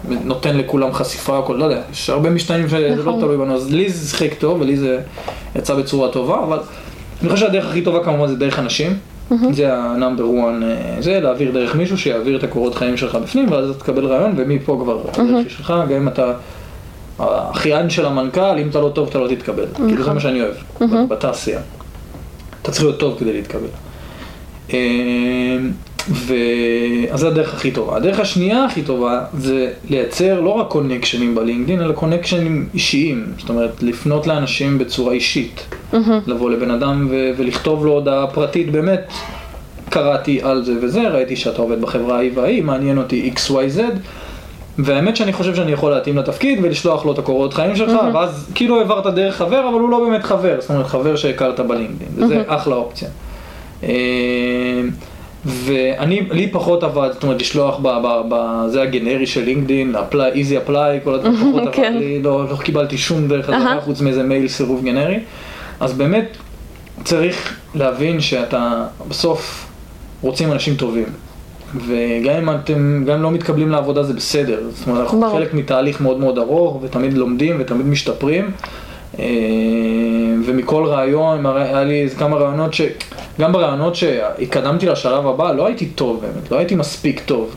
נותן לכולם חשיפה, הכל, לא יודע, יש הרבה משתנים שזה לא נכון. תלוי בנו, אז לי זה שיחק טוב, ולי זה יצא בצורה טובה, אבל אני חושב שהדרך הכי טובה כמובן זה דרך אנשים. זה ה-number one, אה, זה להעביר דרך מישהו שיעביר את הקורות חיים שלך בפנים, ואז אתה תקבל רעיון, ומפה כבר הדרך היא שלך, גם אם אתה האחיין של המנכ"ל, אם אתה לא טוב אתה לא תתקבל. כאילו זה מה שאני אוהב, ב- בתעשייה. אתה צריך להיות טוב כדי להתקבל. ו... אז זו הדרך הכי טובה. הדרך השנייה הכי טובה זה לייצר לא רק קונקשנים בלינקדאין, אלא קונקשנים אישיים. זאת אומרת, לפנות לאנשים בצורה אישית. Mm-hmm. לבוא לבן אדם ו... ולכתוב לו הודעה פרטית, באמת, קראתי על זה וזה, ראיתי שאתה עובד בחברה ההיא וההיא, מעניין אותי XYZ. והאמת שאני חושב שאני יכול להתאים לתפקיד ולשלוח לו את הקורות חיים שלך, mm-hmm. ואז כאילו העברת דרך חבר, אבל הוא לא באמת חבר, זאת אומרת חבר שהכרת בלינקדאין, וזה mm-hmm. אחלה אופציה. ואני, לי פחות עבד, זאת אומרת, לשלוח בזה הגנרי של לינקדאין, apply, easy apply, כל הדברים פחות עבד כן. לי, לא, לא קיבלתי שום דרך חזרה חוץ מאיזה מייל סירוב גנרי. אז באמת צריך להבין שאתה בסוף רוצים אנשים טובים. וגם אם אתם, גם אם לא מתקבלים לעבודה זה בסדר. זאת אומרת, אנחנו חלק מתהליך מאוד מאוד ארוך, ותמיד לומדים ותמיד משתפרים. אה, ומכל רעיון, היה לי כמה רעיונות ש... גם ברעיונות שהתקדמתי לשלב הבא, לא הייתי טוב באמת, לא הייתי מספיק טוב.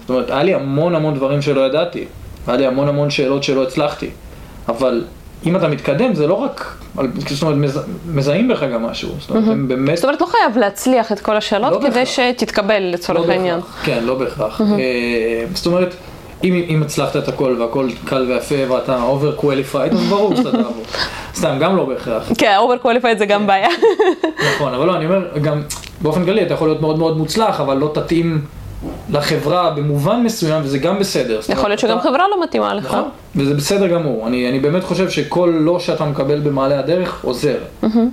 זאת אומרת, היה לי המון המון דברים שלא ידעתי. היה לי המון המון שאלות שלא הצלחתי. אבל אם אתה מתקדם, זה לא רק, זאת אומרת, מזהים בך גם משהו. זאת אומרת, הם באמת... זאת אומרת, לא חייב להצליח את כל השאלות לא כדי שתתקבל לצורך לא העניין. כן, לא בהכרח. אה, זאת אומרת... אם, אם הצלחת את הכל והכל קל ויפה ואתה over qualified, אז ברור שאתה תעבור. סתם, גם לא בהכרח. כן, over qualified זה גם כן. בעיה. נכון, אבל לא, אני אומר, גם באופן כללי אתה יכול להיות מאוד מאוד מוצלח, אבל לא תתאים לחברה במובן מסוים, וזה גם בסדר. יכול להיות שגם חברה לא מתאימה לך. נכון, וזה בסדר גמור. אני, אני באמת חושב שכל לא שאתה מקבל במעלה הדרך עוזר,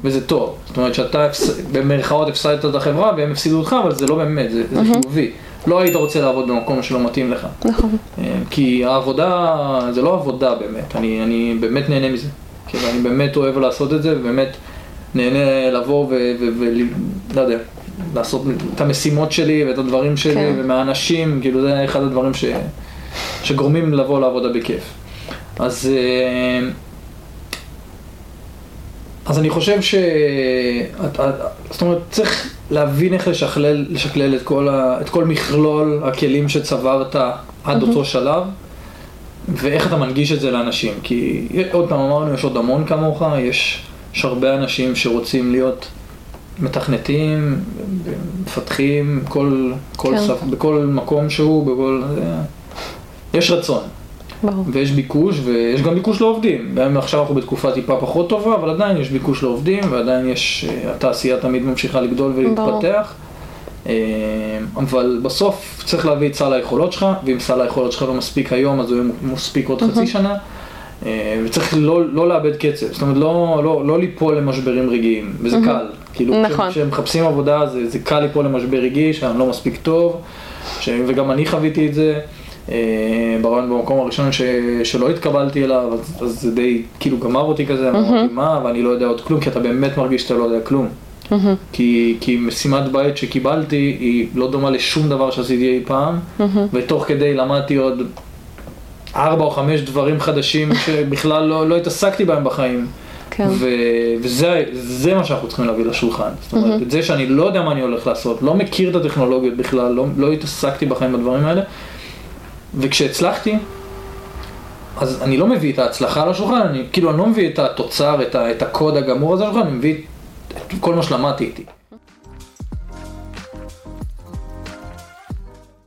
וזה טוב. זאת אומרת שאתה במרכאות הפסדת את החברה והם הפסידו אותך, אבל זה לא באמת, זה, זה חיובי. לא היית רוצה לעבוד במקום שלא מתאים לך. נכון. אה, כי העבודה, זה לא עבודה באמת, אני, אני באמת נהנה מזה. כאילו, אני באמת אוהב לעשות את זה, ובאמת נהנה לבוא ולא יודע, לעשות את המשימות שלי ואת הדברים שלי, כן. ומהאנשים, כאילו זה אחד הדברים ש, שגורמים לבוא לעבודה בכיף. אז, אה, אז אני חושב ש... זאת אומרת, צריך להבין איך לשכלל, לשקלל את כל, ה, את כל מכלול הכלים שצברת עד mm-hmm. אותו שלב, ואיך אתה מנגיש את זה לאנשים. כי עוד פעם אמרנו, יש עוד המון כמוך, יש, יש הרבה אנשים שרוצים להיות מתכנתים, מפתחים, כל, כל כן. סף, בכל מקום שהוא, בכל... יש רצון. ברור. ויש ביקוש, ויש גם ביקוש לעובדים. גם עכשיו אנחנו בתקופה טיפה פחות טובה, אבל עדיין יש ביקוש לעובדים, ועדיין יש, אה, התעשייה תמיד ממשיכה לגדול ולהתפתח. אה, אבל בסוף צריך להביא את סל היכולות שלך, ואם סל היכולות שלך לא מספיק היום, אז הוא יהיה מספיק עוד חצי שנה. אה, וצריך לא, לא לאבד קצב, זאת אומרת לא, לא, לא ליפול למשברים רגעיים, וזה mm-hmm. קל. כאילו, נכון. כשמחפשים עבודה זה, זה קל ליפול למשבר רגעי, שאני לא מספיק טוב, ש... וגם אני חוויתי את זה. אה, ברעיון במקום הראשון ש, שלא התקבלתי אליו, אז, אז זה די כאילו גמר אותי כזה, mm-hmm. אמרתי מה, ואני לא יודע עוד כלום, כי אתה באמת מרגיש שאתה לא יודע כלום. Mm-hmm. כי, כי משימת בית שקיבלתי היא לא דומה לשום דבר שעשיתי אי פעם, mm-hmm. ותוך כדי למדתי עוד ארבע או חמש דברים חדשים שבכלל לא, לא התעסקתי בהם בחיים. כן. ו- וזה מה שאנחנו צריכים להביא לשולחן. זאת אומרת, mm-hmm. את זה שאני לא יודע מה אני הולך לעשות, לא מכיר את הטכנולוגיות בכלל, לא, לא התעסקתי בחיים בדברים האלה, וכשהצלחתי, אז אני לא מביא את ההצלחה לשולחן, אני כאילו אני לא מביא את התוצר, את, ה, את הקוד הגמור הזה לשולחן, אני מביא את כל מה שלמדתי איתי.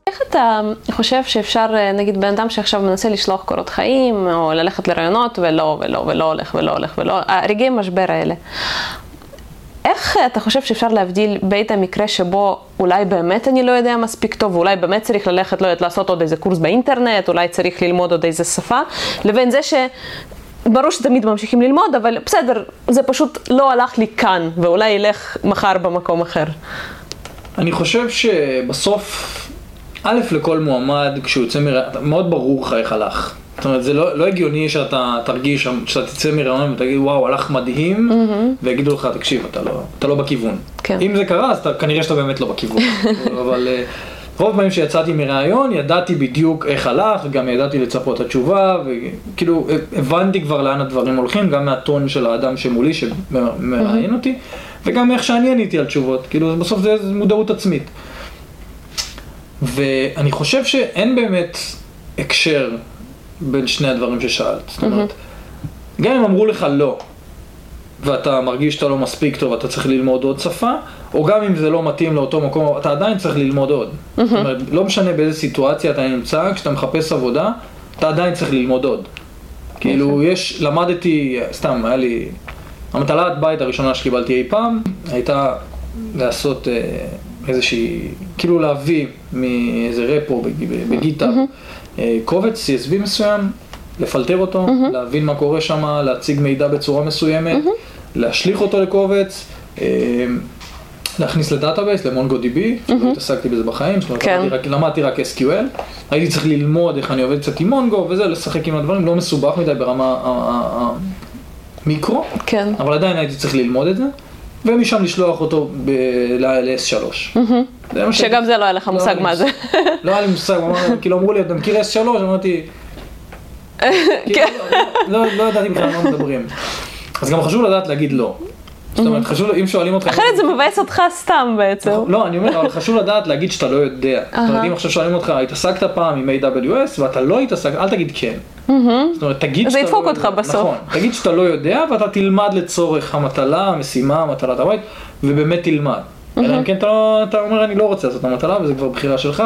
איך אתה חושב שאפשר, נגיד בן אדם שעכשיו מנסה לשלוח קורות חיים, או ללכת לרעיונות ולא, ולא, ולא הולך, ולא הולך, ולא, הרגעי משבר האלה. איך אתה חושב שאפשר להבדיל בית המקרה שבו אולי באמת אני לא יודע מספיק טוב, ואולי באמת צריך ללכת, לא יודעת, לעשות עוד איזה קורס באינטרנט, אולי צריך ללמוד עוד איזה שפה, לבין זה ש... ברור שתמיד ממשיכים ללמוד, אבל בסדר, זה פשוט לא הלך לי כאן, ואולי ילך מחר במקום אחר. אני חושב שבסוף, א', לכל מועמד, כשהוא יוצא מרעיון, מאוד ברור לך איך הלך. זאת אומרת, זה לא, לא הגיוני שאתה תרגיש, שאתה תצא מרעיון ותגיד, וואו, הלך מדהים, mm-hmm. ויגידו לך, תקשיב, אתה לא, אתה לא בכיוון. כן. אם זה קרה, אז אתה, כנראה שאתה באמת לא בכיוון. אבל אה, רוב הפעמים שיצאתי מרעיון, ידעתי בדיוק איך הלך, גם ידעתי לצפות את התשובה, וכאילו, הבנתי כבר לאן הדברים הולכים, גם מהטון של האדם שמולי, שמראיין mm-hmm. אותי, וגם איך שאני עניתי על תשובות. כאילו, בסוף זה מודעות עצמית. ואני חושב שאין באמת הקשר בין שני הדברים ששאלת. זאת אומרת, גם אם אמרו לך לא, ואתה מרגיש שאתה לא מספיק טוב, אתה צריך ללמוד עוד שפה, או גם אם זה לא מתאים לאותו מקום, אתה עדיין צריך ללמוד עוד. זאת אומרת, לא משנה באיזה סיטואציה אתה נמצא, כשאתה מחפש עבודה, אתה עדיין צריך ללמוד עוד. כאילו, יש, למדתי, סתם, היה לי, המטלת בית הראשונה שקיבלתי אי פעם, הייתה לעשות אה, איזושהי, כאילו להביא מאיזה repo ב GitHub קובץ CSV מסוים, לפלטר אותו, להבין מה קורה שם, להציג מידע בצורה מסוימת, להשליך אותו לקובץ. אה, להכניס ל database, ל MongoDB, שלא התעסקתי בזה בחיים, זאת אומרת, כן. למדתי רק- למדתי רק SQL, הייתי צריך ללמוד איך אני עובד קצת עם מונגו וזה, לשחק עם הדברים, לא מסובך מדי ברמה המיקרו, כן. אבל עדיין הייתי צריך ללמוד את זה, ומשם לשלוח אותו ב- ל- ל-S3. זה מה ש- שגם זה לא היה לך לא מושג מה זה. לא היה לי מושג, כאילו אמרו לי, אתה מכיר S3? אמרתי, כן. לא לא ידעתי בכלל על מה מדברים. אז גם חשוב לדעת להגיד לא. זאת אומרת, חשוב, אם שואלים אותך... אחרת זה מבאס אותך סתם בעצם. לא, אני אומר, אבל חשוב לדעת להגיד שאתה לא יודע. זאת אומרת, אם עכשיו שואלים אותך, התעסקת פעם עם AWS ואתה לא התעסקת, אל תגיד כן. זאת אומרת, תגיד זה שאתה ידפוק לא אותך יודע. בסוף. נכון, תגיד שאתה לא יודע ואתה תלמד לצורך המטלה, המשימה, מטלת הבית, ובאמת תלמד. אלא אם כן אתה לא- אתה אומר, אני לא רוצה לעשות את המטלה, וזה כבר בחירה שלך,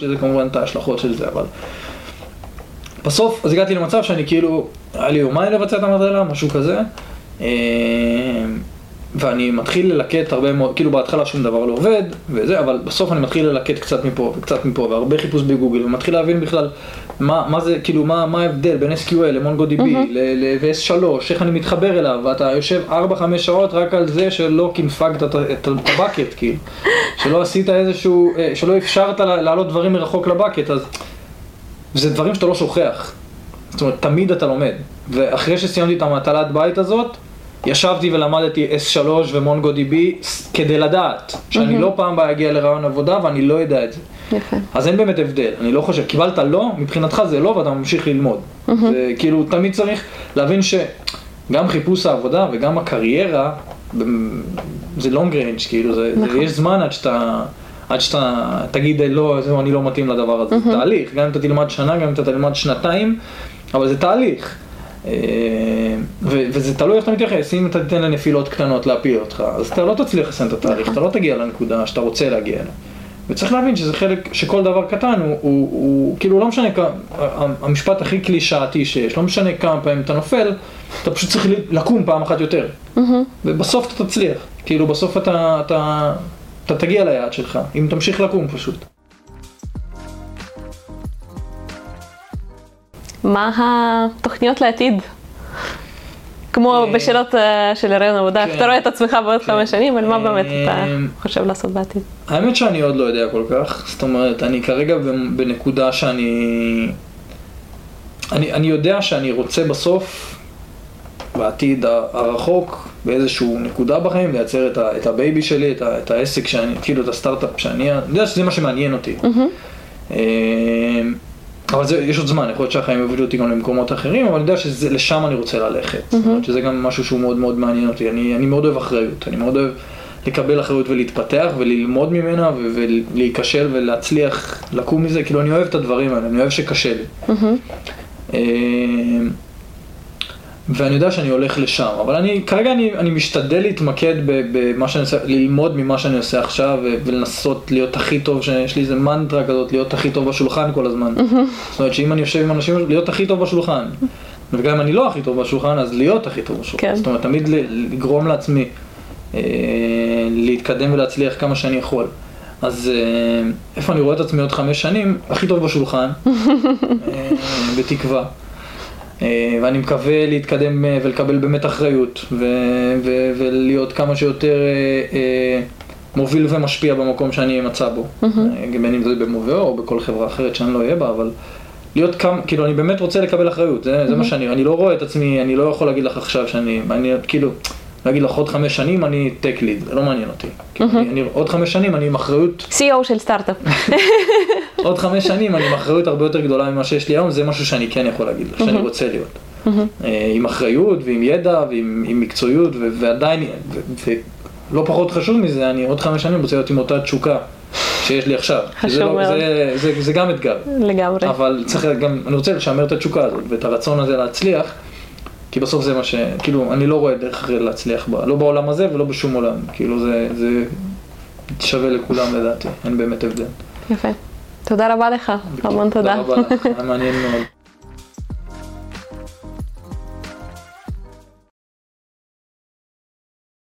שזה כמובן את ההשלכות של זה, אבל... בסוף, אז הגעתי למצב שאני כאילו, היה לי יומיים לבצע את המטלה, משהו כזה, אה, ואני מתחיל ללקט הרבה מאוד, כאילו בהתחלה שום דבר לא עובד, וזה, אבל בסוף אני מתחיל ללקט קצת מפה וקצת מפה, והרבה חיפוש בגוגל, ומתחיל להבין בכלל מה, מה זה, כאילו, מה, מה ההבדל בין SQL למונגו-DB ל-S3, איך אני מתחבר אליו, ואתה יושב 4-5 שעות רק על זה שלא קינפגת את, הבקט, כאילו, שלא עשית איזשהו, אה, שלא אפשרת לה- להעלות דברים מרחוק לבקט, אז... וזה דברים שאתה לא שוכח. זאת אומרת, תמיד אתה לומד. ואחרי שסיימתי את המטלת בית הזאת, ישבתי ולמדתי S3 ומונגו DB כדי לדעת שאני לא פעם הבאה אגיע לרעיון עבודה ואני לא יודע את זה. יפה. אז אין באמת הבדל, אני לא חושב, קיבלת לא, מבחינתך זה לא ואתה ממשיך ללמוד. זה כאילו, תמיד צריך להבין שגם חיפוש העבודה וגם הקריירה, זה long range, כאילו, זה, זה, נכון. יש זמן עד שאתה, עד שאתה תגיד לא, זהו, אני לא מתאים לדבר הזה, זה תהליך, גם אם אתה תלמד שנה, גם אם אתה תלמד שנתיים, אבל זה תהליך. אה, וזה תלוי איך אתה מתייחס, אם אתה תיתן לנפילות קטנות להפיל אותך, אז אתה לא תצליח לסיים את התהליך, אתה לא תגיע לנקודה שאתה רוצה להגיע אליה. וצריך להבין שזה חלק, שכל דבר קטן הוא, הוא, הוא כאילו לא משנה, כמה- המשפט הכי קלישאתי שיש, לא משנה כמה פעמים אתה נופל, אתה פשוט צריך לקום פעם אחת יותר. ובסוף אתה תצליח, כאילו בסוף אתה, אתה, אתה תגיע ליעד שלך, אם תמשיך לקום פשוט. מה התוכניות לעתיד? כמו אה, בשאלות אה, של ראיון עבודה, איך כן. אתה רואה את עצמך בעוד כן. חמש שנים, על מה באמת אתה אה, חושב לעשות בעתיד? האמת שאני עוד לא יודע כל כך, זאת אומרת, אני כרגע בנקודה שאני... אני, אני יודע שאני רוצה בסוף, בעתיד הרחוק, באיזשהו נקודה בחיים, לייצר את, ה, את ה baby שלי, את, ה, את העסק שאני, כאילו את הסטארט-אפ שאני, אני יודע שזה מה שמעניין אותי. אה, אבל זה, יש עוד זמן, יכול להיות שהחיים יובילו אותי גם למקומות אחרים, אבל אני יודע שלשם אני רוצה ללכת. זאת אומרת שזה גם משהו שהוא מאוד מאוד מעניין אותי. אני, אני מאוד אוהב אחריות, אני מאוד אוהב לקבל אחריות ולהתפתח וללמוד ממנה ו- ולהיכשל ולהצליח לקום מזה, כאילו אני אוהב את הדברים האלה, אני אוהב שקשה לי. אה, ואני יודע שאני הולך לשם, אבל אני, כרגע אני, אני משתדל להתמקד במה שאני עושה, ללמוד ממה שאני עושה עכשיו ולנסות להיות הכי טוב, שיש לי איזה מנטרה כזאת, להיות הכי טוב בשולחן כל הזמן. זאת אומרת שאם אני יושב עם אנשים, להיות הכי טוב בשולחן. וגם אם אני לא הכי טוב בשולחן, אז להיות הכי טוב בשולחן. כן. זאת אומרת, תמיד לגרום לעצמי אה, להתקדם ולהצליח כמה שאני יכול. אז אה, איפה אני רואה את עצמי עוד חמש שנים? הכי טוב בשולחן, אה, בתקווה. אה, ואני מקווה להתקדם אה, ולקבל באמת אחריות, ו- ו- ולהיות כמה שיותר אה, מוביל ומשפיע במקום שאני אמצא בו. אה, בין אם זה במוביאו או בכל חברה אחרת שאני לא אהיה בה, אבל להיות כמה, כאילו אני באמת רוצה לקבל אחריות, זה, זה מה שאני, אני לא רואה את עצמי, אני לא יכול להגיד לך עכשיו שאני, אני כאילו, להגיד לך עוד חמש שנים אני טק ליד, זה לא מעניין אותי. כאילו, אני, עוד חמש שנים אני עם אחריות CEO של סטארט-אפ. עוד חמש שנים אני עם אחריות הרבה יותר גדולה ממה שיש לי היום, זה משהו שאני כן יכול להגיד לך, שאני רוצה להיות. אה, עם אחריות ועם ידע ועם עם מקצועיות ו- ועדיין, ולא פחות חשוב מזה, אני עוד חמש שנים רוצה להיות עם אותה תשוקה שיש לי עכשיו. חשוב שזה לא- מאוד. זה- זה- זה גם אתגר. לגמרי. אבל צריך גם, אני רוצה לשמר את התשוקה הזאת ואת הרצון הזה להצליח, כי בסוף זה מה ש... כאילו, אני לא רואה דרך אחרת להצליח ב... לא בעולם הזה ולא בשום עולם. כאילו, זה, זה שווה לכולם לדעתי, אין באמת הבדל. יפה. תודה רבה לך, המון תודה. תודה רבה, היה מעניין מאוד.